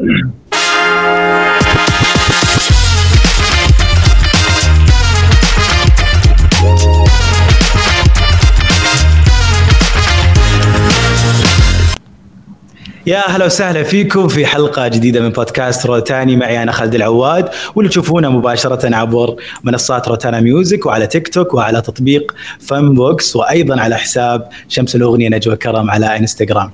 يا أهلا وسهلا فيكم في حلقة جديدة من بودكاست روتانا معي أنا خالد العواد واللي تشوفونا مباشرة عبر منصات روتانا ميوزك وعلى تيك توك وعلى تطبيق فن بوكس وأيضا على حساب شمس الأغنية نجوى كرم على إنستغرام.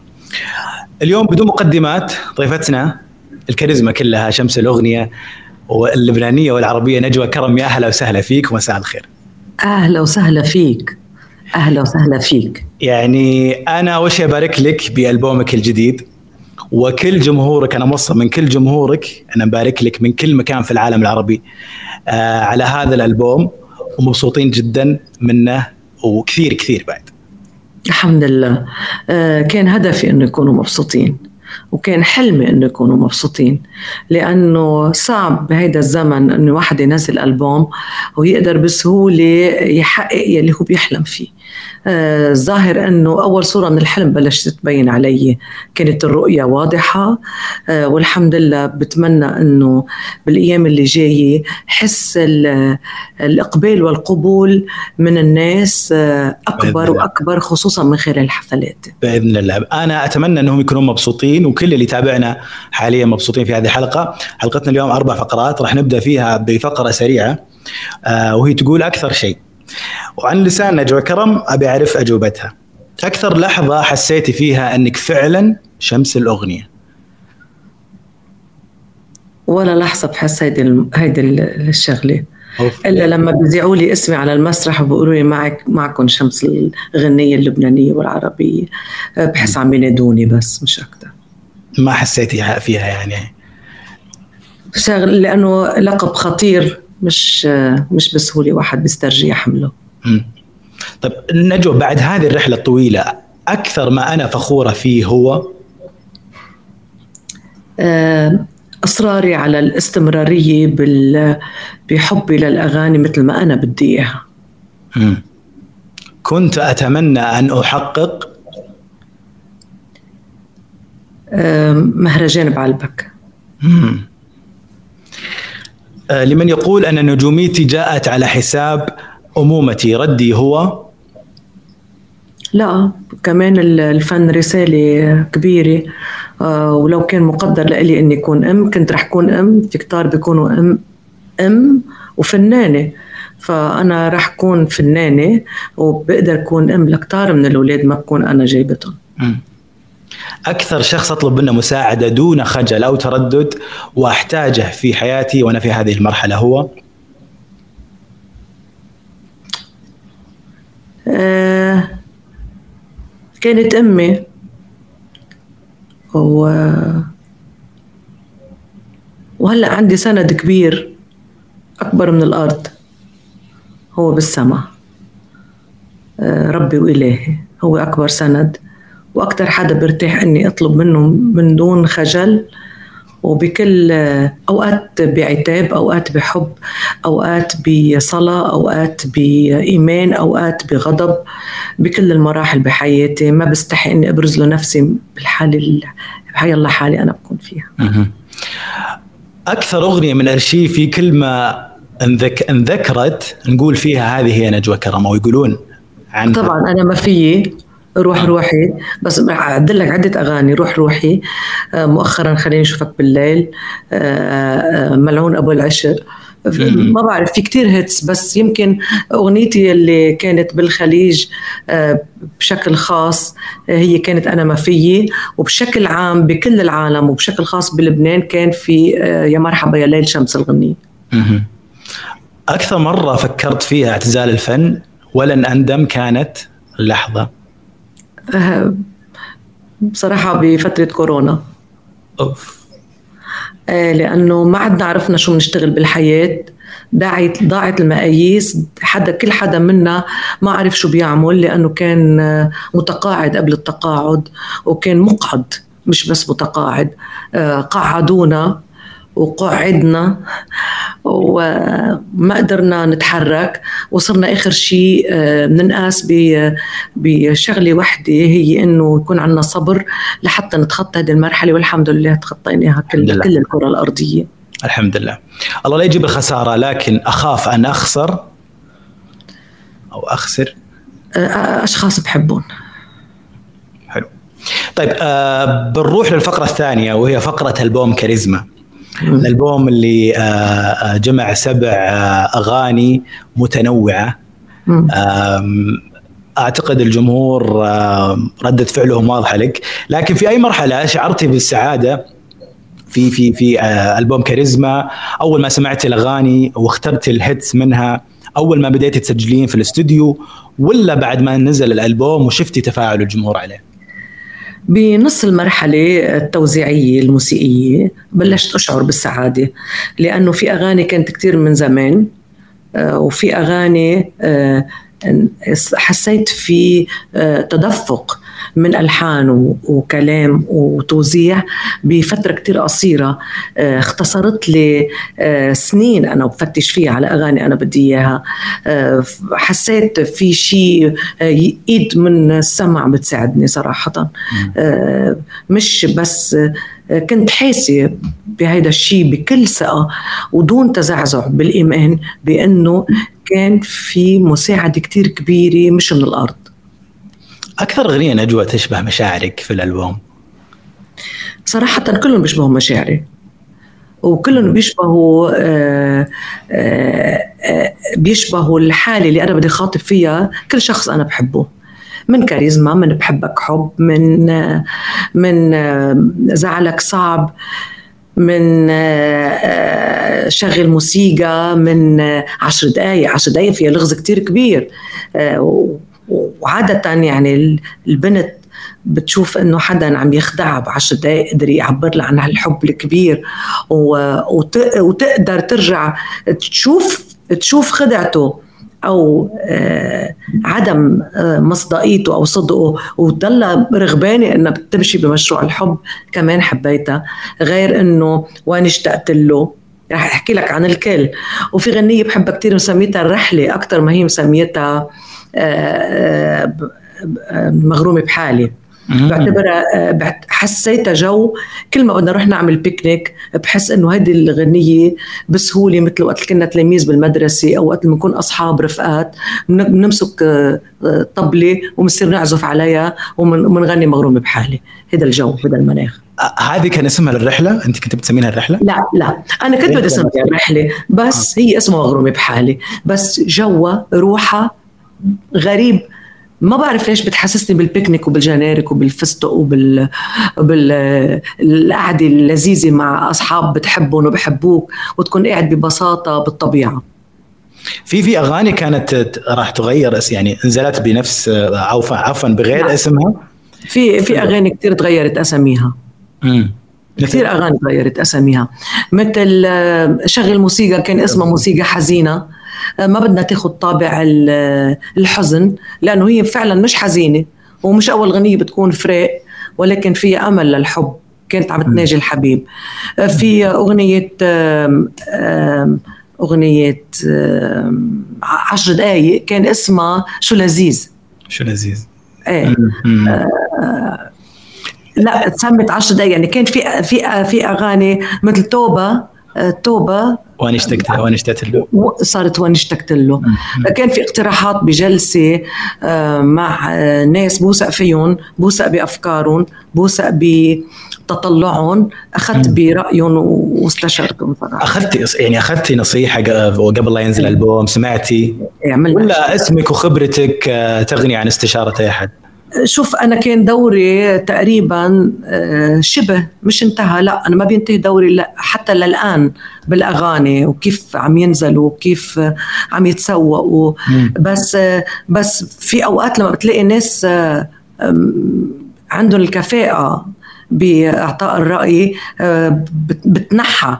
اليوم بدون مقدمات ضيفتنا الكاريزما كلها شمس الأغنية واللبنانية والعربية نجوى كرم يا أهلا وسهلا فيك ومساء الخير. أهلا وسهلا فيك. أهلا وسهلا فيك. يعني أنا شيء أبارك لك بألبومك الجديد وكل جمهورك أنا موصل من كل جمهورك أنا مبارك لك من كل مكان في العالم العربي آه على هذا الألبوم ومبسوطين جدا منه وكثير كثير بعد الحمد لله آه كان هدفي انه يكونوا مبسوطين وكان حلمي إنه يكونوا مبسوطين. لأنه صعب بهيدا الزمن إنه واحد ينزل ألبوم ويقدر بسهولة يحقق يلي هو بيحلم فيه. آه، ظاهر أنه أول صورة من الحلم بلشت تبين علي كانت الرؤية واضحة. آه، والحمد لله بتمنى أنه بالأيام اللي جاية حس الإقبال والقبول من الناس آه، أكبر وأكبر خصوصا من خلال الحفلات. بإذن الله. أنا أتمنى أنهم يكونوا مبسوطين وكل اللي يتابعنا حاليا مبسوطين في هذه الحلقة. حلقتنا اليوم أربع فقرات راح نبدأ فيها بفقرة سريعة وهي تقول أكثر شيء. وعن لسان نجوى كرم أبي أعرف أجوبتها. أكثر لحظة حسيتي فيها أنك فعلا شمس الأغنية. ولا لحظة بحس هيدي هيدي الشغلة. إلا لما بيذيعوا لي اسمي على المسرح وبيقولوا لي معك معكم شمس الغنية اللبنانية والعربية. بحس عم ينادوني بس مش أكثر ما حسيتي فيها يعني. شغل لأنه لقب خطير مش مش بسهولة واحد بيسترجي يحمله. طيب نجوى بعد هذه الرحلة الطويلة أكثر ما أنا فخورة فيه هو؟ آه، إصراري على الاستمرارية بال بحبي للأغاني مثل ما أنا بدي إياها. كنت أتمنى أن أحقق؟ آه، مهرجان بعلبك. آه، لمن يقول أن نجوميتي جاءت على حساب أمومتي ردي هو؟ لا كمان الفن رسالة كبيرة. آه، ولو كان مقدر لإلي إني أكون أم كنت رح أكون أم في كتار بيكونوا أم أم وفنانة. فأنا رح أكون فنانة وبقدر أكون أم لكتار من الأولاد ما بكون أنا جايبتهم. أكثر شخص أطلب منه مساعدة دون خجل أو تردد وأحتاجه في حياتي وأنا في هذه المرحلة هو؟ آه كانت أمي. و وهلأ عندي سند كبير أكبر من الأرض. هو بالسماء آه ربي وإلهي هو أكبر سند. وأكثر حدا برتاح إني أطلب منه من دون خجل وبكل أوقات بعتاب أوقات بحب أوقات بصلاة أوقات بإيمان أوقات بغضب بكل المراحل بحياتي. ما بستحي إني أبرز له نفسي بالحاله بحي الله حالي أنا بكون فيها. أكثر أغنية من ارشيفي كل ما انذك انذكرت نقول فيها هذه هي نجوى كرم أو يقولون عنها. طبعا أنا ما فيي. روح آه. روحي. بس لك عدة أغاني. روح روحي. آه، مؤخرا خليني أشوفك بالليل. آه، ملعون أبو العشر. ما بعرف في كتير هيتس بس يمكن أغنيتي اللي كانت بالخليج بشكل خاص هي كانت أنا ما فيي. وبشكل عام بكل العالم وبشكل خاص بلبنان كان في يا مرحبا يا ليل شمس الغنية. أكثر مرة فكرت فيها اعتزال الفن ولن أندم كانت اللحظة بصراحة بفترة كورونا. أوف. آه، لأنه ما عدنا عرفنا شو بنشتغل بالحياة. ضاعت ضاعت المقاييس. حدا كل حدا منا ما عرف شو بيعمل لأنه كان آه، متقاعد قبل التقاعد وكان مقعد مش بس متقاعد. آه، قعدونا وقعدنا. وما قدرنا نتحرك. وصرنا آخر شيء بننقاس بشغله وحدة هي إنه يكون عندنا صبر لحتى نتخطى هذه المرحلة والحمد لله تخطيناها كل كل الكرة الأرضية. الحمد لله. الله لا يجيب الخسارة لكن أخاف أن أخسر أو أخسر؟ أشخاص بحبهم حلو. طيب آه بنروح للفقرة الثانية وهي فقرة البوم كاريزما. الألبوم اللي آه جمع سبع آه أغاني متنوعة. أعتقد الجمهور ردة فعلهم واضحة لك. لكن في أي مرحلة شعرتي بالسعادة في في في ألبوم كاريزما أول ما سمعتي الأغاني واخترتي الهيتس منها أول ما بديتي تسجلين في الاستوديو ولا بعد ما نزل الألبوم وشفتي تفاعل الجمهور عليه؟ بنص المرحلة التوزيعية الموسيقية بلشت أشعر بالسعادة لأنه في أغاني كانت كتير من زمان وفي أغاني حسيت في تدفق. من ألحان وكلام وتوزيع بفترة كتير قصيرة. اختصرت لي سنين أنا بفتش فيها على أغاني أنا بدي إياها. حسيت في شيء إيد من السمع بتساعدني صراحة. مش بس كنت حاسة بهذا الشيء بكل ثقة ودون تزعزع بالإيمان بأنه كان في مساعدة كتير كبيرة مش من الأرض. أكثر أغنية نجوى تشبه مشاعرك في الألبوم؟ صراحة كلهم بيشبهوا مشاعري وكلهم بيشبهوا آآ آآ بيشبهوا الحالة اللي أنا بدي خاطب فيها كل شخص أنا بحبه من كاريزما من بحبك حب من من زعلك صعب من شغل موسيقى من عشر دقايق عشر دقايق فيها لغز كتير كبير وعادة يعني البنت بتشوف إنه حدا عم يخدعها بعشر دقائق قدر يعبر لها عن هالحب الكبير وتقدر ترجع تشوف تشوف خدعته أو عدم مصداقيته أو صدقه. وتضل رغبانة إنها بتمشي بمشروع الحب كمان حبيتها. غير إنه وين اشتقت له؟ رح أحكي لك عن الكل. وفي غنية بحبها كثير مسميتها الرحلة أكثر ما هي مسميتها مغرومة بحالي. بعتبرها حسيتها جو كل ما بدنا نروح نعمل بيكنيك بحس إنه هذه الغنية بسهوله مثل وقت كنا تلاميذ بالمدرسة أو وقت نكون أصحاب رفقات بنمسك طبلة وبنصير نعزف عليها ومنغني مغرومة بحالي. هذا الجو هذا المناخ. هذه كان اسمها الرحلة؟ أنت كنت بتسمينها الرحلة؟ لا لا. أنا كنت بدي أسميها الرحلة بس آه. هي اسمها مغرومة بحالي. بس جوها روحها غريب. ما بعرف ليش بتحسسني بالبيكنيك وبالجنارك وبالفستق وبال بالقعدة اللذيذة مع أصحاب بتحبهم وبحبوك وتكون قاعد ببساطة بالطبيعة. في في أغاني كانت راح تغير يعني نزلت بنفس عفوا عفوا بغير لا. اسمها؟ في في أغاني كثير تغيرت أساميها. امم كثير أغاني تغيرت أساميها. مثل شغل موسيقى كان اسمها موسيقى حزينة. ما بدنا تاخذ طابع الحزن لأنه هي فعلا مش حزينة ومش أول غنية بتكون فراق ولكن فيها أمل للحب. كانت عم تناجي الحبيب. في أغنية أغنية عشر دقائق كان اسمها شو لذيذ. شو لذيذ. إيه. آه لا تسمت عشر دقائق يعني كان في في في أغاني مثل توبة توبة. وأنا اشتقت وأنا اشتقت له. صارت وأنا اشتقت له. كان في اقتراحات بجلسة مع ناس بوثق فيهم بوثق بأفكارهم بوثق بتطلعهم. أخذت برأيهم واستشرتهم صراحة. أخذتي يعني أخذتي نصيحة قبل لا ينزل البوم سمعتي؟ ولا اسمك وخبرتك تغني عن استشارة أي أحد؟ شوف أنا كان دوري تقريبا شبه مش انتهى لا أنا ما بينتهي دوري لا حتى للآن بالأغاني وكيف عم ينزلوا وكيف عم يتسوقوا. بس بس في أوقات لما بتلاقي ناس عندهم الكفاءة بإعطاء الرأي بتنحى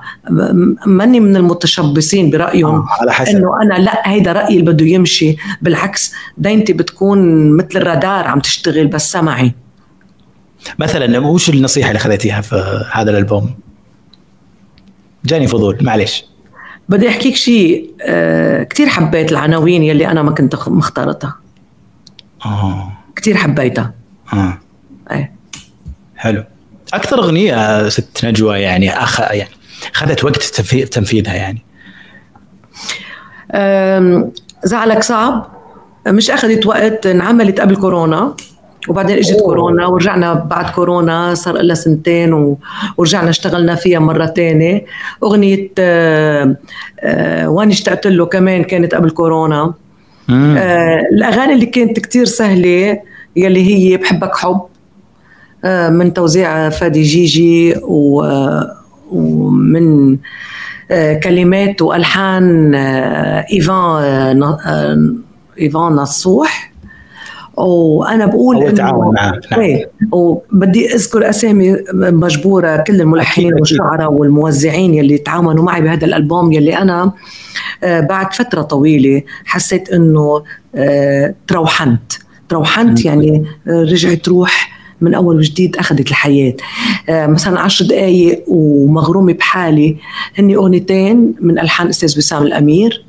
ماني من المتشبثين برأيهم على حسب. إنه أنا لا هيدا رأيي اللي بده يمشي. بالعكس دينتي بتكون مثل الرادار عم تشتغل بس سمعي مثلا وش النصيحة اللي خذيتيها في هذا الألبوم؟ جاني فضول معلش. بدي أحكيك شيء آه كثير حبيت العناوين يلي أنا ما كنت مختارتها. آه. كثير حبيتها. آه. إيه. حلو. أكثر أغنية ست نجوى يعني اخ يعني اخذت وقت تنفي- تنفيذها يعني. زعلك صعب؟ مش أخذت وقت انعملت قبل كورونا وبعدين إجت. كورونا ورجعنا بعد كورونا صار لها سنتين و- ورجعنا اشتغلنا فيها مرة تانية. أغنية آه، آه، وين اشتقت له كمان كانت قبل كورونا. آه، الأغاني اللي كانت كتير سهلة يلي هي بحبك حب. من توزيع فادي جيجي آه، ومن آه، كلمات وألحان آه، إيفان آه، آه، إيفان نصوح وأنا بقول هو تعاون معاه نعم. وبدي أذكر أسامي مجبورة كل الملحنين. والشعراء والموزعين يلي تعاونوا معي بهذا الألبوم يلي أنا آه، بعد فترة طويلة حسيت إنه آه، تروحنت تروحنت. يعني آه، رجعت روح من أول وجديد أخذت الحياة. آه، مثلا عشر دقائق ومغرومة بحالي. هني أغنيتين من ألحان أستاذ وسام الأمير.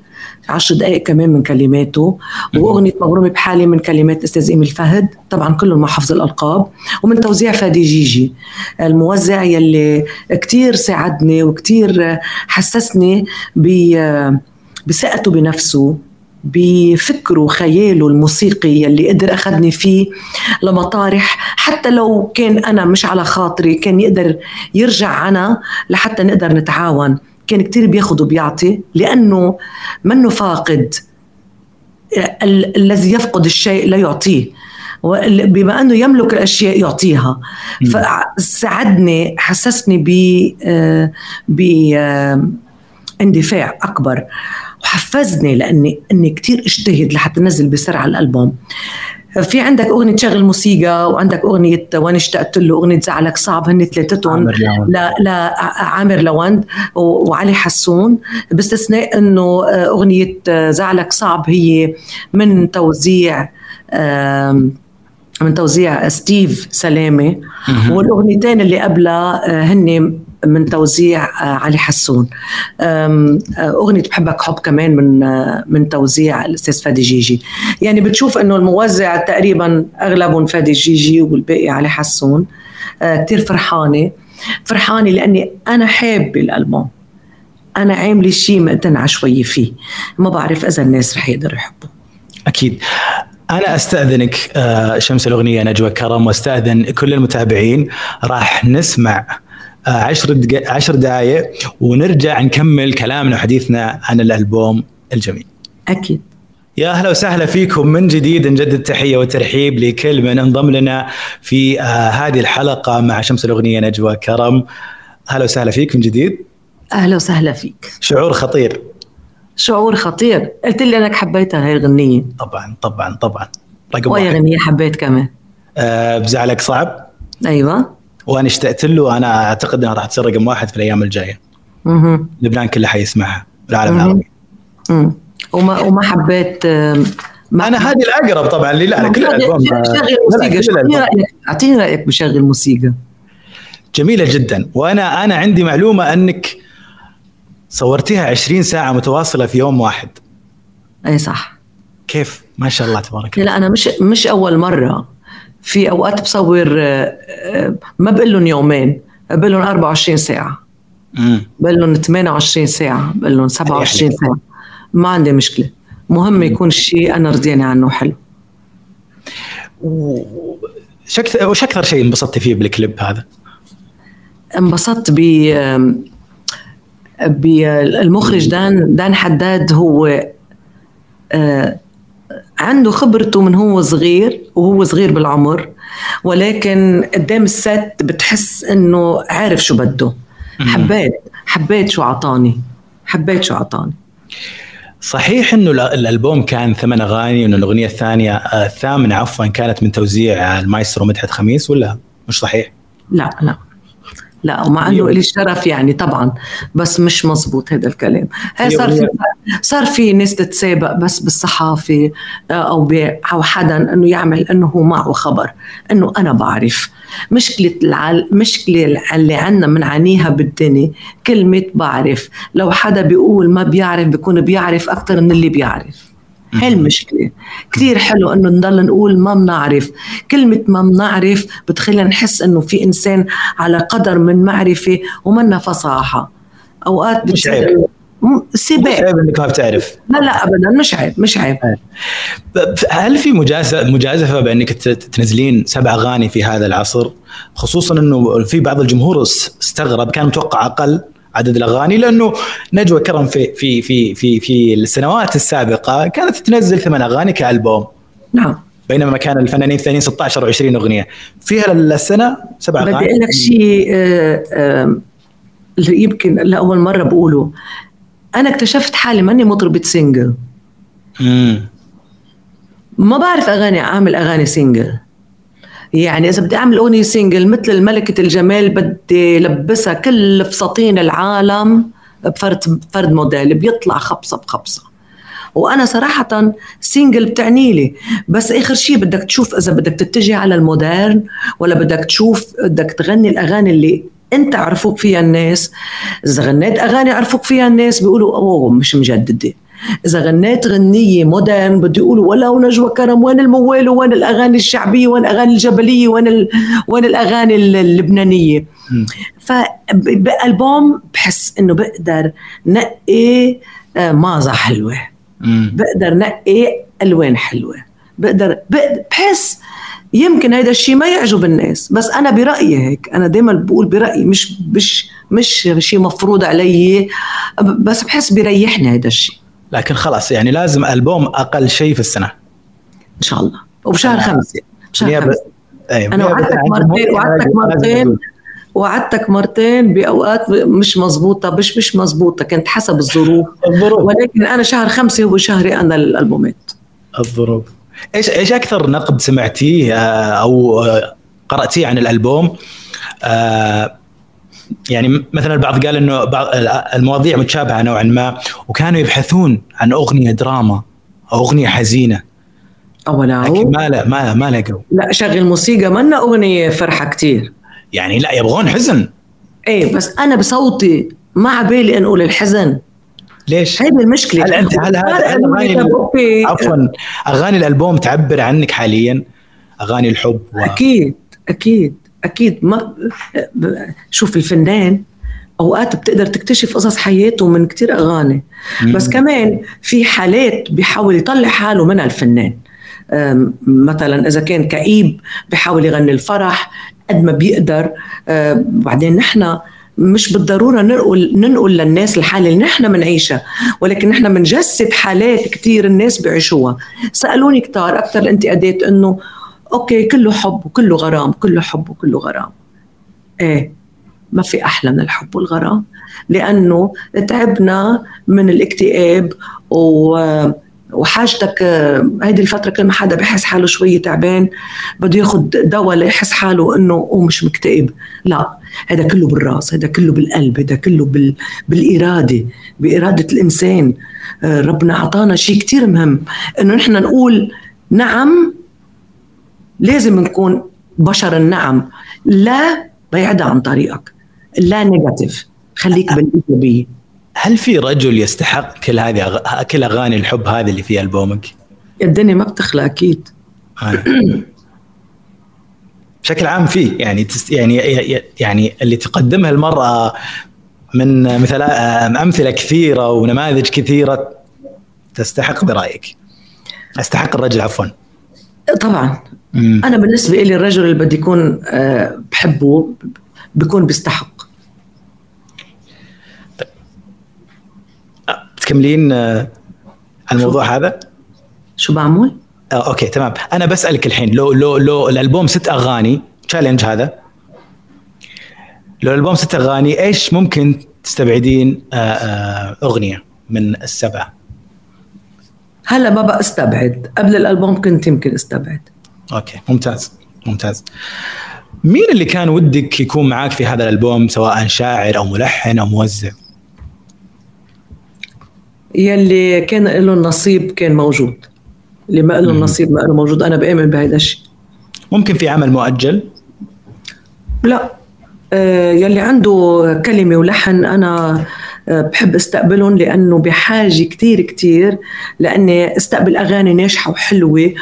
عشر دقائق كمان من كلماته. وأغنية مغرومة بحالي من كلمات أستاذ إيميل فهد. طبعا كلهم مع حفظ الألقاب. ومن توزيع فادي جيجي. الموزع يلي كتير ساعدني وكتير حسسني ب- بثقته بنفسه. بفكره وخياله الموسيقي يلي قدر أخذني فيه لمطارح حتى لو كان أنا مش على خاطري كان يقدر يرجع أنا لحتى نقدر نتعاون. كان كتير بياخد وبيعطي لأنه منه فاقد. ال- الذي يفقد الشيء لا يعطيه. بما أنه يملك الأشياء يعطيها. فساعدني حسسني ب آه، ب آه، اندفاع أكبر. وحفزني لاني إني كثير اجتهد لحتى انزل بسرعة الألبوم في عندك أغنية شغل موسيقى وعندك أغنية وين اشتقت له أغنية زعلك صعب هن ثلاثتهم. لا لا عامر لوند وعلي حسون باستثناء إنه أغنية زعلك صعب هي من توزيع من توزيع ستيف سلامة. والأغنيتين اللي قبلها آه، هن من توزيع آه، علي حسون. آه، أغنية بحبك حب كمان من آه، من توزيع الأستاذ فادي جيجي. يعني بتشوف إنه الموزع تقريبا أغلبهم فادي جيجي والباقي علي حسون. كتير فرحانة. فرحانة لأني أنا حابة الألبوم. أنا عاملة شيء مقتنعه شوي فيه. ما بعرف إذا الناس رح يقدروا يحبوا أكيد. أنا أستأذنك شمس الأغنية نجوى كرم وأستأذن كل المتابعين. راح نسمع آه، عشر دق... عشر دقائق ونرجع نكمل كلامنا وحديثنا عن الألبوم الجميل. أكيد. يا أهلا وسهلا فيكم من جديد نجدد التحيه والترحيب لكل من انضم لنا في آه، هذه الحلقة مع شمس الأغنية نجوى كرم. أهلا وسهلا فيك من جديد. أهلا وسهلا فيك. شعور خطير. شعور خطير. قلت لي أنك حبيتها هاي الغنيه طبعا طبعا طبعا. رقم واحد. غنيه حبيت كمان. آه، بزعلك صعب؟ أيوه. وأنا اشتقت له أنا أعتقد انها راح تصير رقم واحد في الأيام الجاية. أها لبنان كله حيسمعها والعالم مهم. العربي. أمم. وما وما حبيت ما أنا هذه الأقرب طبعا لي لا كل الالبوم شغل موسيقى أعطيني رأيك؟ بشغل موسيقى جميلة جدا. وأنا أنا عندي معلومة أنك صورتيها 20 ساعة متواصلة في يوم واحد. أي صح. كيف؟ ما شاء الله تبارك الله. لا أنا مش مش أول مرة. في أوقات بصور آه، آه، ما بقول لهم يومين بقول لهم 24 ساعة. بقول لهم 28 ساعة بقول لهم 27 ساعة. ما عندي مشكلة. مهم يكون الشيء أنا رضيانه عنه حلو. وش أكثر شيء انبسطتي فيه بالكليب هذا؟ انبسطت ب بالمخرج دان دان حداد هو آه، عنده خبرته من هو صغير وهو صغير بالعمر ولكن قدام الست بتحس إنه عارف شو بده. حبيت حبيت شو عطاني حبيت شو عطاني صحيح إنه ال- الألبوم كان ثمان أغاني وإنه الأغنية الثانية آه، الثامنة عفوا كانت من توزيع المايسترو مدحت خميس ولا مش صحيح؟ لا لا. لا ومع إنه لي الشرف يعني طبعا بس مش مزبوط هذا الكلام. هي صار في صار في ناس تتسابق بس بالصحافة آه، أو أو حدا إنه يعمل إنه هو معه خبر إنه أنا بعرف. مشكلة العل... مشكلة اللي عندنا بنعانيها بالدنيا كلمة بعرف. لو حدا بيقول ما بيعرف بيكون بيعرف أكثر من اللي بيعرف. هاي المشكلة كثير حلو إنه نضل نقول ما بنعرف كلمة ما بنعرف بتخلينا نحس إنه في إنسان على قدر من معرفة ومنا فصاحة. أوقات مش عيب. سباق. مش عيب إنك ما بتعرف. لا لا ابدا. مش عيب مش عيب. هل في مجازفه مجازفه بانك تنزلين سبع أغاني في هذا العصر؟ خصوصا إنه في بعض الجمهور استغرب كان متوقع أقل. عدد الأغاني لأنه نجوى كرم في في في في في السنوات السابقة كانت تنزل ثمان أغاني كألبوم. نعم. بينما كان الفنانين الثانيين 16 و20 أغنية. في هالسنه سبع أغاني؟ بدي أقول لك شيء آه، آه، يمكن لاول مرة بقوله. أنا اكتشفت حالي ماني مطربة single امم ما بعرف أغاني أعمل أغاني single يعني إذا بدي أعمل أغنية single مثل الملكة الجمال بدي لبسها كل فساتين العالم بفرد فرد موديل بيطلع خبصة بخبصة. وأنا صراحة single بتعني لي. بس آخر شيء بدك تشوف إذا بدك تتجه على ال modern ولا بدك تشوف بدك تغني الأغاني اللي أنت عرفوك فيها الناس. إذا غنيت أغاني عرفوك فيها الناس بيقولوا أوه مش مجددة. إذا غنيت غنية مودرن بده يقولوا ولا ونجوى كرم؟ وين الموال؟ وين الأغاني الشعبية؟ وين الأغاني الجبلية؟ وين ال... وين الأغاني اللبنانية؟ فبالبوم بحس إنه بقدر نقي آه، مازة حلوة. بقدر نقي ألوان حلوة. بقدر بحس يمكن هذا الشيء ما يعجب الناس. بس أنا برأيي هيك. أنا دائما بقول برأيي مش مش مش شيء مفروض علي. بس بحس بيريحني هذا الشيء لكن خلاص يعني لازم ألبوم أقل شيء في السنة. إن شاء الله. وبشهر خمسة. بشهر خمسة. أيوة. أنا وعدتك مرتين وعدتك مرتين وعدتك مرتين بأوقات مش مزبوطه مش مش مزبوطه كانت حسب الظروف. الظروف. ولكن أنا شهر خمسة هو شهري أنا الألبومات. الظروف. إيش إيش أكثر نقد سمعتيه آه، أو آه، قرأتيه عن الألبوم؟ آه، يعني مثلا البعض قال إنه بعض المواضيع متشابهة نوعا ما وكانوا يبحثون عن أغنية دراما أو أغنية حزينة. اولا. لكن ما لا ما ما لقوا. لا شغل موسيقى منا أغنية فرحة كثير يعني لا يبغون حزن. إيه بس أنا بصوتي ما عبالي انقل الحزن. ليش؟ هذه المشكلة. هل انت هل هذا أغاني عفوا أغاني الألبوم تعبر عنك حاليا؟ أغاني الحب و... أكيد أكيد. أكيد ما شوف الفنان أوقات بتقدر تكتشف قصص حياته من كتير أغاني. بس كمان في حالات بيحاول يطلع حاله منها الفنان. مثلا إذا كان كئيب بيحاول يغني الفرح قد ما بيقدر. بعدين نحن مش بالضرورة ننقل ننقل للناس الحالة اللي نحن بنعيشها ولكن نحن بنجسد حالات كثير الناس بيعيشوها. سألوني كثار أكثر الانتقادات إنه أوكي كله حب وكله غرام كله حب وكله غرام. إيه ما في أحلى من الحب والغرام. لأنه تعبنا من الاكتئاب و وحاجتك هيدي الفترة كل ما حدا بحس حاله شوية تعبان بده ياخذ دواء ليحس حاله إنه هو مش مكتئب. لا هذا كله بالراس هذا كله بالقلب هذا كله بال... بالإرادة بإرادة الإنسان. ربنا أعطانا شيء كتير مهم إنه نحن نقول نعم لازم نكون بشر النعم لا بعيدها عن طريقك لا نيجاتيف خليك بالإيجابية هل في رجل يستحق كل هذه كل أغاني الحب هذه اللي في ألبومك؟ الدنيا ما بتخلق أكيد آه. بشكل عام في يعني تست يعني يعني اللي تقدمها المرأة من مثل أمثلة كثيرة ونماذج كثيرة تستحق برأيك أستحق الرجل عفوا طبعا. أنا بالنسبة لي الرجل اللي بدي يكون آه، بحبه بيكون بيستحق. تكملين آه، الموضوع هذا؟ شو بعمل؟ آه okay تمام. أنا بسألك الحين لو لو لو الألبوم ست أغاني challenge هذا. لو الألبوم ست أغاني إيش ممكن تستبعدين آه آه أغنية من السبعة؟ هلا ما بقى استبعد. قبل الألبوم كنت يمكن استبعد. okay ممتاز ممتاز. مين اللي كان ودك يكون معاك في هذا الألبوم سواء شاعر أو ملحن أو موزع؟ يلي كان له النصيب كان موجود. اللي ما له النصيب ما له موجود أنا بآمن بهذا الشيء ممكن في عمل مؤجل؟ لا. آه، يلي عنده كلمة ولحن أنا آه، بحب استقبلهم لأنه بحاجة كتير كتير لأني استقبل أغاني ناجحة وحلوة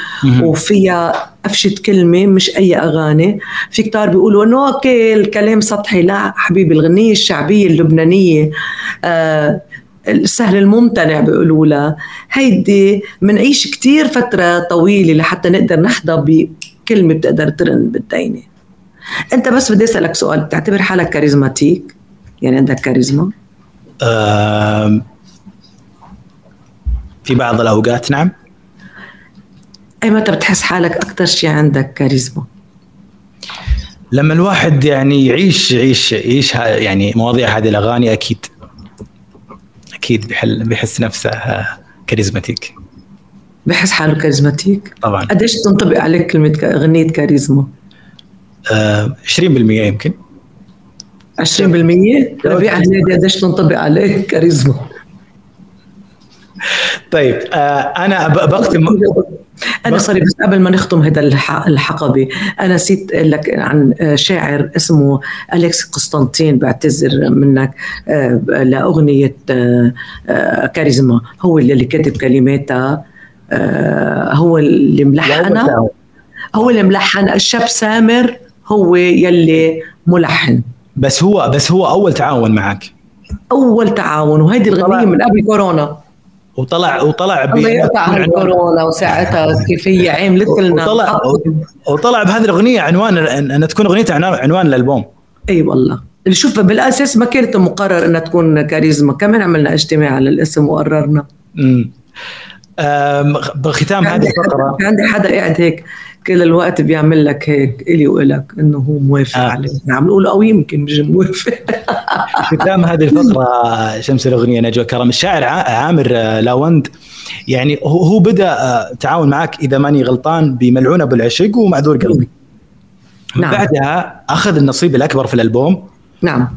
وفيها قفشة كلمة مش أي أغاني. في كتار بيقولوا إنه أوكي الكلام سطحي. لا حبيبي الغنية الشعبية اللبنانية آه السهل الممتنع بيقولوا لها. هيدي منعيش كتير فترة طويلة لحتى نقدر نحظى بكلمة بتقدر ترن بالدينة. أنت بس بدي أسألك سؤال بتعتبر حالك charismatic؟ يعني عندك كاريزما؟ في بعض الأوقات نعم. أي متى بتحس حالك أكثر شيء عندك كاريزما؟ لما الواحد يعني يعيش يعيش يعيش يعني مواضيع هذه الأغاني أكيد أكيد بحل بحس نفسه charismatic. بحس حاله charismatic؟ طبعا. قديش تنطبق عليك كلمة أغنية كاريزما؟ 20% يمكن. 20% ربيع هنيدي قديش تنطبق عليه كاريزما. طيب آه أنا بختم. أنا سوري بس قبل ما نختم هذا الحقبة أنا نسيت لك عن شاعر اسمه أليكس قسطنطين بعتذر منك آه، لأغنية آه، آه، كاريزما. هو اللي كاتب كلماتها هو اللي ملحنها هو اللي ملحن. الشاب سامر هو يلي ملحن. بس هو بس هو أول تعاون معك. أول تعاون وهيدي الغنيه من قبل كورونا. وطلع وطلع الله يقطع الكورونا وساعتها كيف هي عملت لنا وطلع وطلع بهذه الأغنية عنوان ان تكون اغنيتها عنوان الالبوم أي أيوة والله شوف بالأساس ما كانت مقرر إنها تكون كاريزما. كمان عملنا اجتماع على الاسم وقررنا. امم بختام هذه الفقرة. عندي حدا قاعد هيك. كل الوقت بيعمل لك هيك إلي وإلك إنه هو موافق آه. عليه. عم نقول أو يمكن مش موافق. ختام هذه الفقره شمس الأغنية نجوى كرم الشاعر عامر لاوند. يعني هو بدأ آه، تعاون معك إذا ماني غلطان بملعون ابو العشق ومعذور قلبي نعم. بعدها أخذ النصيب الأكبر في الألبوم. نعم.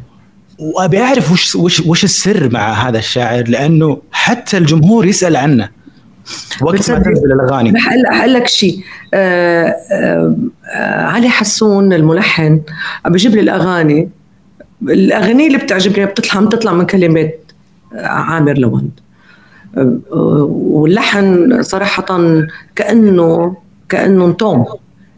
وأبي أعرف وش وش وش السر مع هذا الشاعر؟ لأنه حتى الجمهور يسأل عنه. وقت ما تنزل الأغاني. أقول لك شيء آه آه آه علي حسون الملحن بجيب لي الأغاني. الاغاني اللي بتعجبني بتطلع بتطلع من كلمات عامر لوند. آه، واللحن صراحة كانه كأنه توم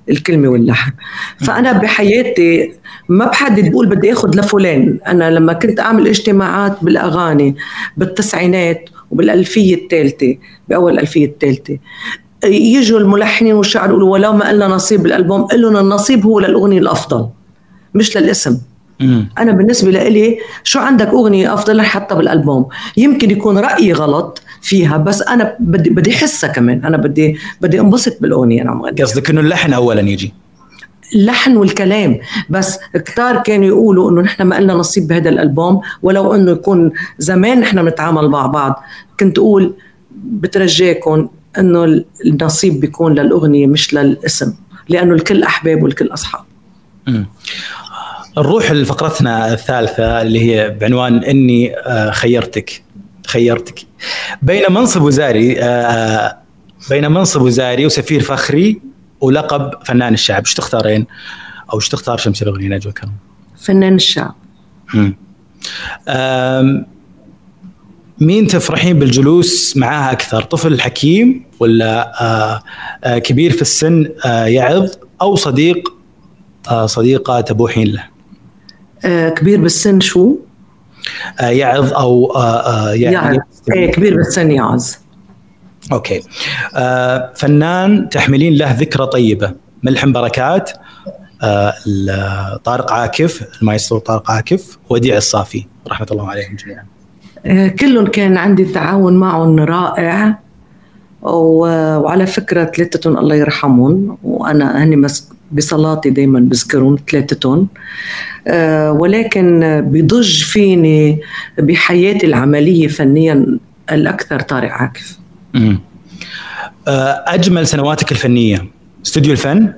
الكلمة واللحن. فأنا بحياتي ما بحدد بقول بدي أخذ لفلان. أنا لما كنت أعمل اجتماعات بالأغاني بالتسعينات وبالألفية الثالثة بأول الألفية الثالثة. يجوا الملحنين والشعر يقولوا ولو ما قلنا نصيب بالألبوم قل لهم النصيب هو للأغنية الأفضل مش للاسم. أنا بالنسبة لي شو عندك أغنية أفضل حتى بالألبوم؟ يمكن يكون رأيي غلط فيها بس أنا بدي بدي احسها كمان. أنا بدي بدي انبسط بالأغنية أنا قصدك إنه اللحن اولا يجي؟ اللحن والكلام. بس كتار كانوا يقولوا إنه نحن ما لنا نصيب بهذا الألبوم ولو إنه يكون زمان نحن بنتعامل مع بعض. كنت أقول بترجاكم إنه النصيب بيكون للأغنية مش للاسم لأنه الكل أحباب والكل أصحاب. نروح لفقرتنا الثالثة اللي هي بعنوان إني آه، خيرتك خيرتك. بين منصب وزاري آه، بين منصب وزاري وسفير فخري ولقب فنان الشعب. إيش تختارين؟ أو إيش تختار شمس الأغنية نجوى كرم؟ فنان الشعب. مين تفرحين بالجلوس معاها أكثر؟ طفل حكيم ولا آه، آه، كبير في السن آه، يعظ أو صديق صديقة تبوحين له؟ كبير بالسن شو؟ يعظ أو يعني يعظ. إيه كبير بالسن يعظ. أوكي. آه فنان تحملين له ذكرى طيبة. ملحم بركات آه طارق عاكف المايسترو طارق عاكف وديع الصافي. رحمة الله عليهم جميعا. آه كلهم كان عندي تعاون معهم رائع. وعلى فكرة ثلاثتهم الله يرحمهم. وأنا هني بصلاتي دائما بذكرهم ثلاثتهم آه ولكن بضج فيني بحياتي العملية فنيا الأكثر طارق عاكف. أجمل سنواتك الفنية. استوديو الفن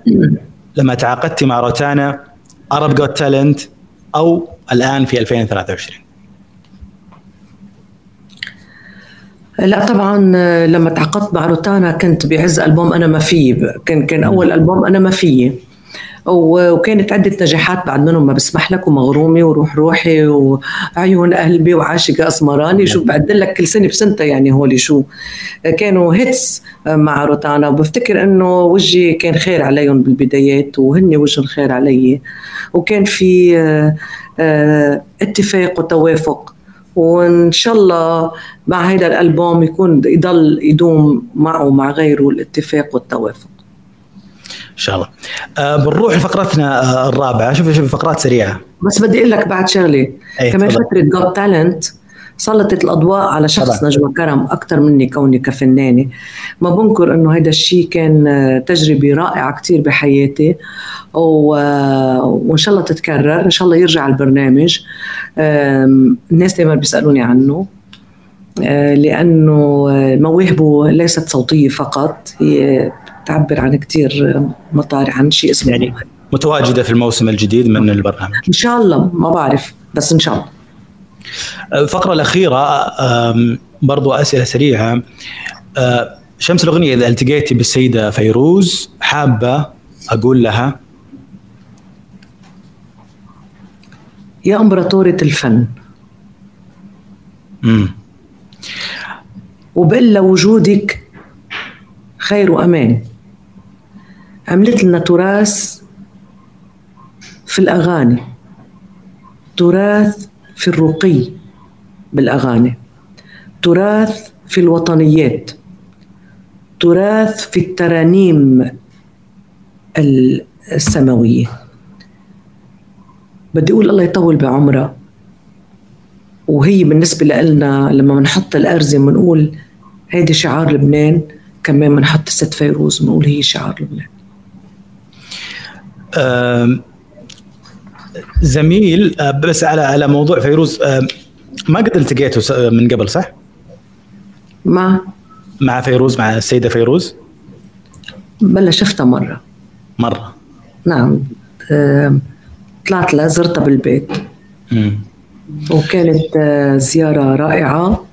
لما تعاقدتي مع روتانا أرب جوت تالنت أو الآن في 2023 لا طبعا آه، لما تعاقدت مع روتانا كنت بعز ألبوم أنا ما فيي كان كان أول ألبوم أنا ما فيي وكانت عدة نجاحات بعد منهم ما بسمح لك ومغرومي وروح روحي وعيون قلبي وعاشق أسمراني. شو بعد لك كل سنة بسنتها يعني هولي شو. كانوا hits مع روتانا. وبفتكر إنه وجهي كان خير عليهم بالبدايات وهن وجههم خير علي. وكان في آه، آه، اتفاق وتوافق. وإن شاء الله مع هذا الألبوم يكون يضل يدوم معه ومع غيره الاتفاق والتوافق. شاء الله. آه بنروح لفقرتنا آه الرابعة. شوف شوف فقرات سريعة. بس بدي أقول لك بعد شغلة. كمان فترة Got Talent سلطت الأضواء على شخص نجوى كرم أكثر مني كوني كفنانة. ما بنكر إنه هذا الشيء كان آه، تجربة رائعة كثير بحياتي. آه، وإن شاء الله تتكرر. إن شاء الله يرجع البرنامج. الناس دائما بيسألوني عنه. لأنه مواهبه ليست صوتية فقط. هي تعبر عن كثير مطارح عن شيء اسمه يعني متواجدة في الموسم الجديد من البرنامج. إن شاء الله ما بعرف بس إن شاء الله. الفقرة الأخيرة برضو أسئلة سريعة. أه، شمس الأغنية إذا التقيتي بالسيدة فيروز حابة أقول لها؟ يا امبراطوره الفن. امم وبقول وجودك خير وأمان. عملت لنا تراث في الأغاني. تراث في الرقي بالأغاني. تراث في الوطنيات. تراث في الترانيم السماوية. بدي أقول الله يطول بعمرها. وهي بالنسبة لنا لما بنحط الأرزة بنقول هيدي شعار لبنان كمان بنحط ست فيروز بنقول هي شعار لبنان. زميل بس على على موضوع فيروز ما قد التقيتوا من قبل صح؟ مع مع فيروز مع السيدة فيروز؟ بلا شفتها مرة. مرة. نعم. طلعت لها زرتها بالبيت. مم. وكانت زيارة رائعة.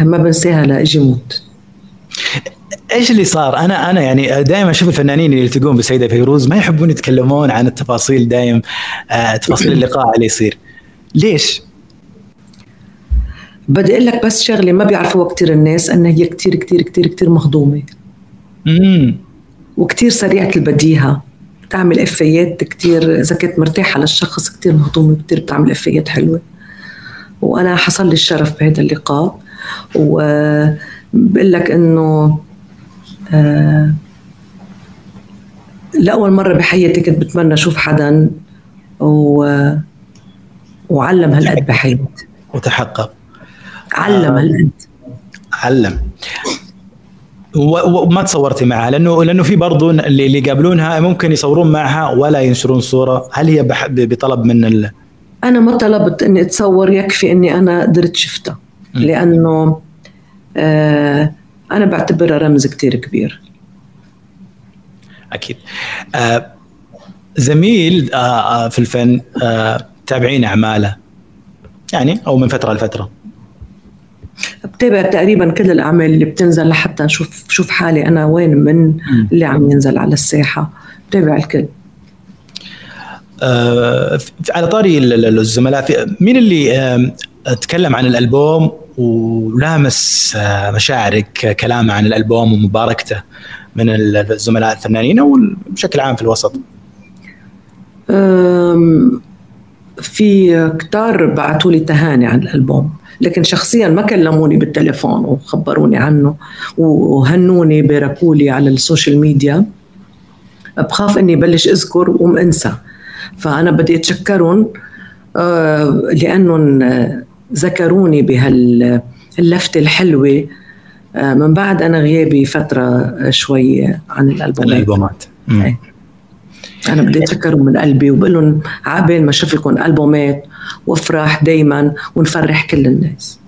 ما بنساها لاجي موت. إيش اللي صار؟ أنا أنا يعني دائما أشوف الفنانين اللي يلتقون بسيدة فيروز ما يحبون يتكلمون عن التفاصيل دايم آه تفاصيل اللقاء اللي يصير. ليش؟ بدي أقول لك بس شغلة ما بيعرفوها كثير الناس انها هي كثير كثير كثير كثير مهضومه. امم وكثير سريعة البديهة بتعمل افيات كثير إذا كنت مرتاحة للشخص كثير مهضومه كثير بتعمل افيات حلوة. وأنا حصل لي الشرف بهذا اللقاء وبقول لك إنه لأول مرة بحياتي كنت بتمنى أشوف حدا و... وعلم هالقد بحياتي وتحقق. علم آه. هالقد. علم. وما تصورتي معها؟ لأنه لأنه في برضه اللي اللي يقابلونها ممكن يصورون معها ولا ينشرون صورة. هل هي بطلب من ال... أنا ما طلبت إني أتصور يكفي إني أنا قدرت شفتها. لأنه آه أنا بعتبرها رمز كتير كبير. أكيد. آه زميل آه, آه، في الفن آه تابعين أعماله يعني أو من فترة لفترة. بتابع تقريبا كل الأعمال اللي بتنزل لحتى نشوف شوف حالي أنا وين من اللي عم ينزل على الساحة. بتابع الكل. آه على طاري الزملاء مين اللي آه تكلم عن الألبوم ولامس آه، مشاعرك كلامه عن الألبوم ومباركته من الزملاء الفنانين أو بشكل عام في الوسط؟ في كتار بعثوا لي تهاني عن الألبوم لكن شخصيا ما كلموني بالتليفون وخبروني عنه وهنوني باركوا لي على ال social media بخاف إني بلش أذكر وأنسى فأنا بدي أتشكرهم آه، لأنهم ذكروني بهاللفتة الحلوة. آه، من بعد أنا غيابي فترة شوي عن الألبومات. الألبومات. إيه. أنا بدي أتشكرهم من قلبي وبقول لهم عقبال ما أشوف لكم ألبومات وأفرح دايما ونفرح كل الناس.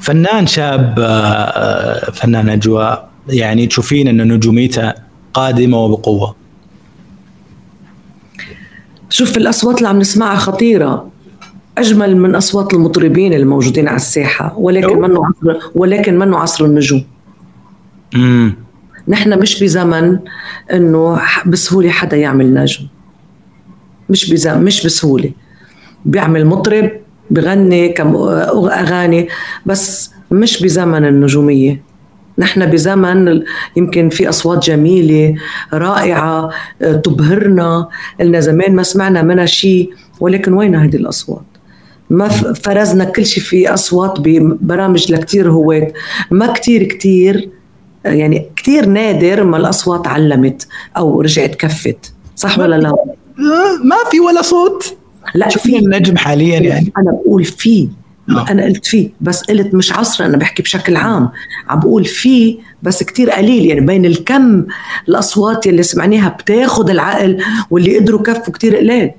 فنان شاب آه، آه، فنان أجواء يعني تشوفين أن نجوميته قادمة وبقوة. شوف الأصوات اللي عم نسمعها خطيرة. أجمل من أصوات المطربين الموجودين على الساحة ولكن منه عصر ولكن منه عصر النجوم. امم نحن مش بزمن إنه بسهولة حدا يعمل نجم. مش بزمن مش بسهولة. بيعمل مطرب بغني كم أغاني بس مش بزمن النجومية. نحن بزمن يمكن في أصوات جميلة رائعة تبهرنا. لنا زمان ما سمعنا منها شيء ولكن وين هذه الأصوات؟ ما فرزنا كل شيء في أصوات ببرامج لكثير هواة ما كثير كثير يعني كثير نادر ما الأصوات علمت أو رجعت كفت. صح ولا لا؟ ما في ولا صوت؟ لا في. النجم حاليا يعني؟ أنا بقول في. أنا قلت في. بس قلت مش عصر أنا بحكي بشكل عام. عم بقول في بس كتير قليل. يعني بين الكم الأصوات اللي سمعناها بتاخذ العقل واللي قدروا كفوا كتير قليل.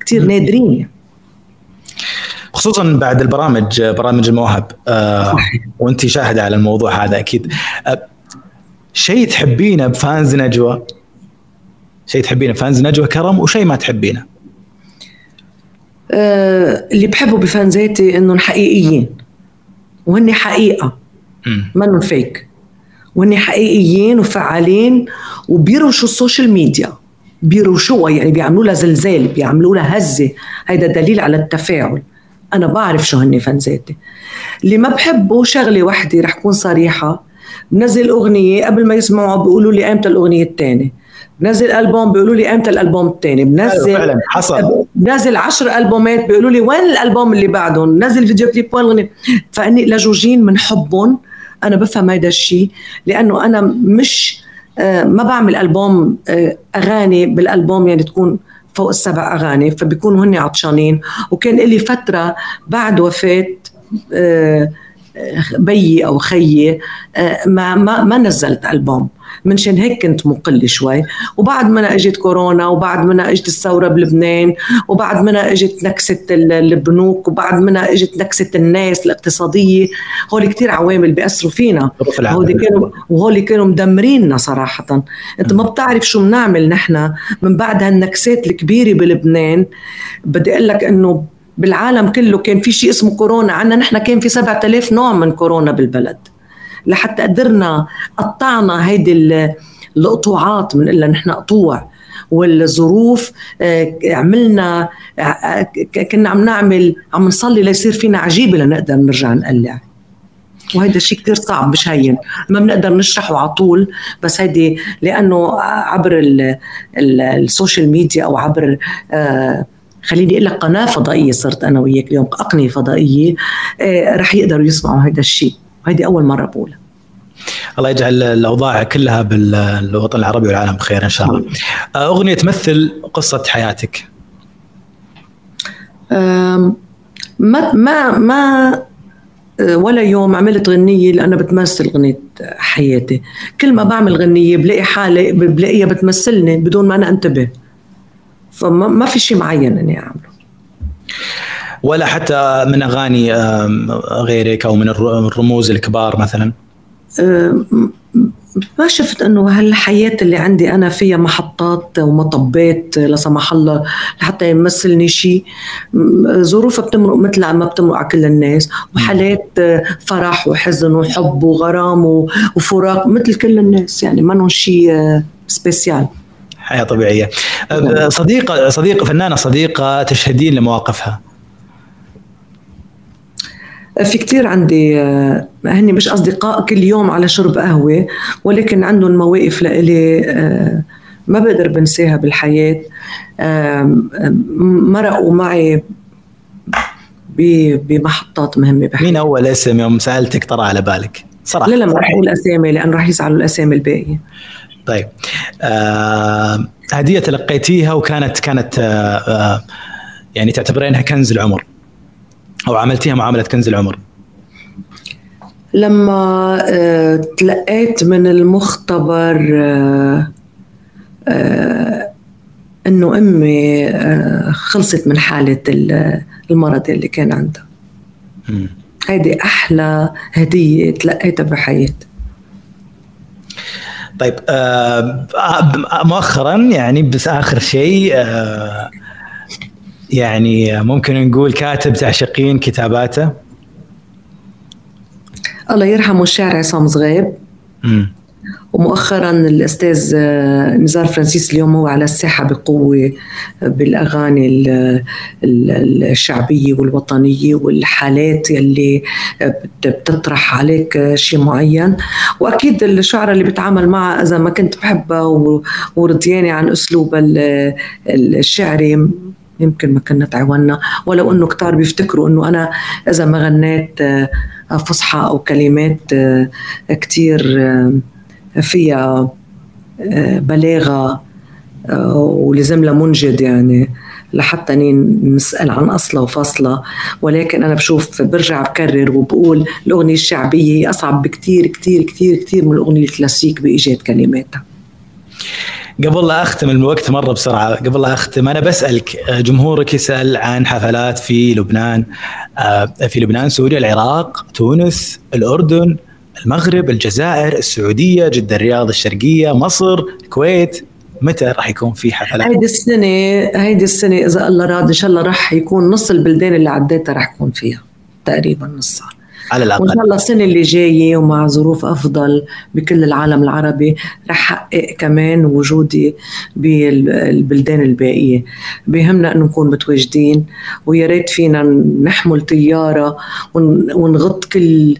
كتير نادرين يعني. خصوصا بعد البرامج برامج المواهب. آه وأنت شاهدة على الموضوع هذا أكيد. آه شيء تحبينه ب fans نجوى؟ شيء تحبينه ب fans نجوى كرم وشيء ما تحبينه؟ آه اللي بحبه بفانزاتي إنهم حقيقيين. وهن حقيقة. منهم فيك وهن حقيقيين وفعالين وبيروشوا ال social media. بيروشوها يعني بيعملوا لها زلزال بيعملوا لها هزة. هيدا دليل على التفاعل. أنا بعرف شو هن فانزاتي اللي ما بحبه شغلة وحدة رح كون صريحة. بنزل أغنية قبل ما يسمعوها بيقولوا لي إمتى الأغنية الثانية بنزل ألبوم بيقولوا لي إمتى الألبوم الثاني بنزل فعلا حصل. بنزل 10 ألبومات بيقولوا لي وين الألبوم اللي بعدهم؟ نزل فيديو كليب وين الغنية فأني لجوجين بنحبهم أنا بفهم هيدا الشيء لأنه أنا مش ما بعمل ألبوم أغاني بالألبوم يعني تكون فوق السبع أغاني فبيكونوا هن عطشانين. وكان لي فترة بعد وفاة بيي أو خيي ما ما ما نزلت ألبوم. منشان هيك كنت مقلة شوي. وبعد ما اجت كورونا وبعد ما اجت الثورة بلبنان وبعد ما اجت نكسة البنوك وبعد ما اجت نكسة الناس الاقتصادية. هول كتير عوامل بيأثروا فينا. هول كانوا وهول كانوا مدمريننا صراحة. انت ما بتعرف شو بنعمل نحن من بعد هالنكسات الكبيرة بلبنان. بدي أقول لك إنه بالعالم كله كان في شيء اسمه كورونا. عنا نحن كان في 7000 نوع من كورونا بالبلد. لحتى قدرنا قطعنا هيدي القطوعات بنقول نحن قطوع والظروف عملنا كنا عم نعمل عم نصلي ليصير فينا عجيبة لنقدر نرجع نقلع. وهيدا الشيء كثير صعب مش هين. ما بنقدر نشرحه على طول بس هيدي لأنه عبر السوشيال ميديا أو عبر آه خليني أقول لك قناة فضائية صرت أنا وياك اليوم اقنيه فضائية آه رح يقدروا يسمعوا هذا الشيء وهذه أول مرة بقولها الله يجعل الأوضاع كلها بالوطن العربي والعالم بخير إن شاء الله. أغنية تمثل قصة حياتك. ما ما ما ولا يوم عملت غنية لأنها بتمثل غنية حياتي كل ما بعمل غنية بلاقي حالي بلاقيها بتمثلني بدون ما أنا أنتبه فما في شيء معين إني أعمله ولا حتى من أغاني غيرك أو من الرموز الكبار مثلا؟ ما شفت إنه هالحياة اللي عندي أنا فيها محطات ومطبات لا سمح الله لحتى يمثلني شيء ظروفها بتمرق مثل ما بتمرق على كل الناس. وحالات فرح وحزن وحب وغرام وفراق مثل كل الناس. يعني منهم شيء سبيسيال. حياة طبيعية. صديقة صديقة فنانة صديقة تشهدين لمواقفها. في كتير عندي هني مش أصدقاء كل يوم على شرب قهوة ولكن عندهم مواقف لإلي ما بقدر بنساها بالحياة. مرقوا معي بمحطات مهمة بحياتي. مين أول اسم يوم سألتك طرى على بالك؟ صراحة. لا لا ما رح أقول أسامي لأن رح يزعلوا الأسامي الباقية. طيب. آه هدية تلقيتيها وكانت كانت آه آه يعني تعتبرينها كنز العمر. أو عملتيها معاملة كنز العمر؟ لما آه تلقيت من المختبر آه آه إنه أمي خلصت من حالة المرض اللي كان عندها. هيدي أحلى هدية تلقيتها بحياتي. طيب آه مؤخرا يعني بس آخر شيء آه يعني ممكن نقول كاتب تعشقين كتاباته؟ الله يرحمه الشاعر عصام زغيب ومؤخرا الأستاذ آه، نزار فرانسيس اليوم هو على الساحة بقوة بالأغاني الشعبية والوطنية والحالات يلي بتطرح عليك شيء معين. وأكيد الشعراء اللي بتعامل معها إذا ما كنت بحبها ورضيانة عن اسلوبها الشعري يمكن ما كنا تعاوننا ولو إنه كتار بيفتكروا إنه أنا إذا ما غنيت آه، فصحى أو كلمات آه، كتير فيها آه، بلاغة آه، ولزم لها منجد يعني لحتى نسأل عن أصلها وفصلها. ولكن أنا بشوف برجع بكرر وبقول الأغنية الشعبية أصعب بكتير كتير كتير كتير من الأغنية الكلاسيك بإيجاد كلماتها. قبل لا أختم الوقت مرة بسرعة قبل لا أختم أنا بسألك آه، جمهورك يسأل عن حفلات في لبنان في لبنان سوريا العراق تونس الأردن المغرب الجزائر السعودية جدة الرياض الشرقية مصر الكويت متى راح يكون في حفلات؟ هيدي السنة هيدي السنة إذا الله راد إن شاء الله راح يكون نص البلدان اللي عديتها راح يكون فيها تقريبا نصها على الأقل. وإن شاء الله السنة اللي جاية ومع ظروف أفضل بكل العالم العربي رح احقق كمان وجودي بالبلدان الباقية. بهمنا إنه نكون متواجدين ويا ريت فينا نحمل طيارة ونغط كل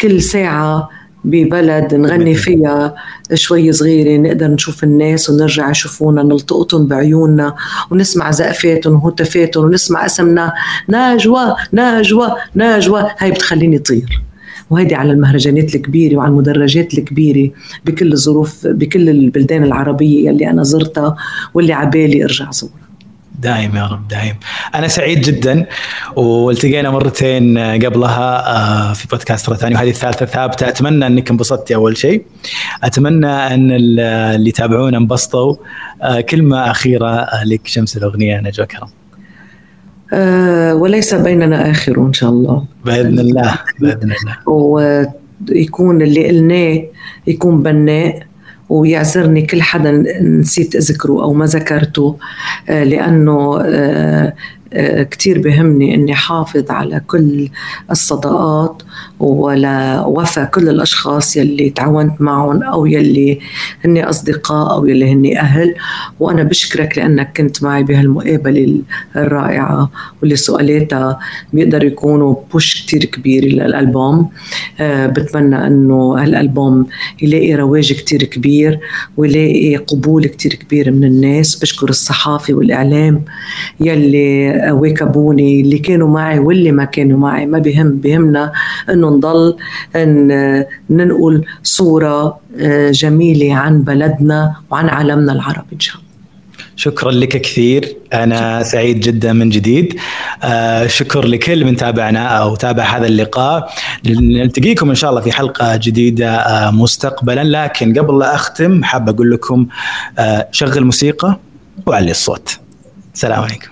كل ساعة ببلد نغني فيها شوي صغيرة نقدر نشوف الناس ونرجع يشوفونا نلتقطهم بعيوننا ونسمع زقفاتهم وهتافاتهم ونسمع اسمنا ناجوة ناجوة ناجوة. هاي بتخليني طير. وهيدي على المهرجانات الكبيرة وعلى المدرجات الكبيرة بكل الظروف بكل البلدان العربية يلي أنا زرتها واللي عبالي أرجع زورها دايم يا رب دايم. أنا سعيد جدا والتقينا مرتين قبلها آه، في بودكاست ثاني وهذه الثالثة ثابته أتمنى أنك انبسطتي أول شيء. أتمنى أن اللي يتابعونا انبسطوا. آه، كلمة أخيرة لك شمس الأغنية نجوى كرم أه وليس بيننا آخر إن شاء الله. بإذن الله بإذن الله. ويكون اللي قلناه يكون بناء. ويعذرني كل حدا نسيت أذكره أو ما ذكرته آه، لأنه آه، كتير بهمني إني حافظ على كل الصداقات ولا وفى كل الأشخاص يلي تعاونت معهم أو يلي هن أصدقاء أو يلي هن أهل. وأنا بشكرك لأنك كنت معي بهالمقابلة الرائعة واللي سؤالاتها بيقدروا يكونوا بوش كتير كبير للألبوم. آه، بتمنى إنه هالألبوم يلاقي رواج كتير كبير ويلاقي قبول كتير كبير من الناس. بشكر الصحافة والإعلام يلي واكبوني اللي كانوا معي واللي ما كانوا معي. ما بهم بهمنا إنه نضل إن ننقل صورة آه، جميلة عن بلدنا وعن عالمنا العربي إن شاء الله. شكرا لك كثير. أنا سعيد جدا من جديد. آه شكر لكل من تابعنا أو تابع هذا اللقاء. نلتقيكم إن شاء الله في حلقة جديدة آه مستقبلا. لكن قبل لا أختم حاب أقول لكم آه شغل موسيقى وعلي الصوت. السلام عليكم.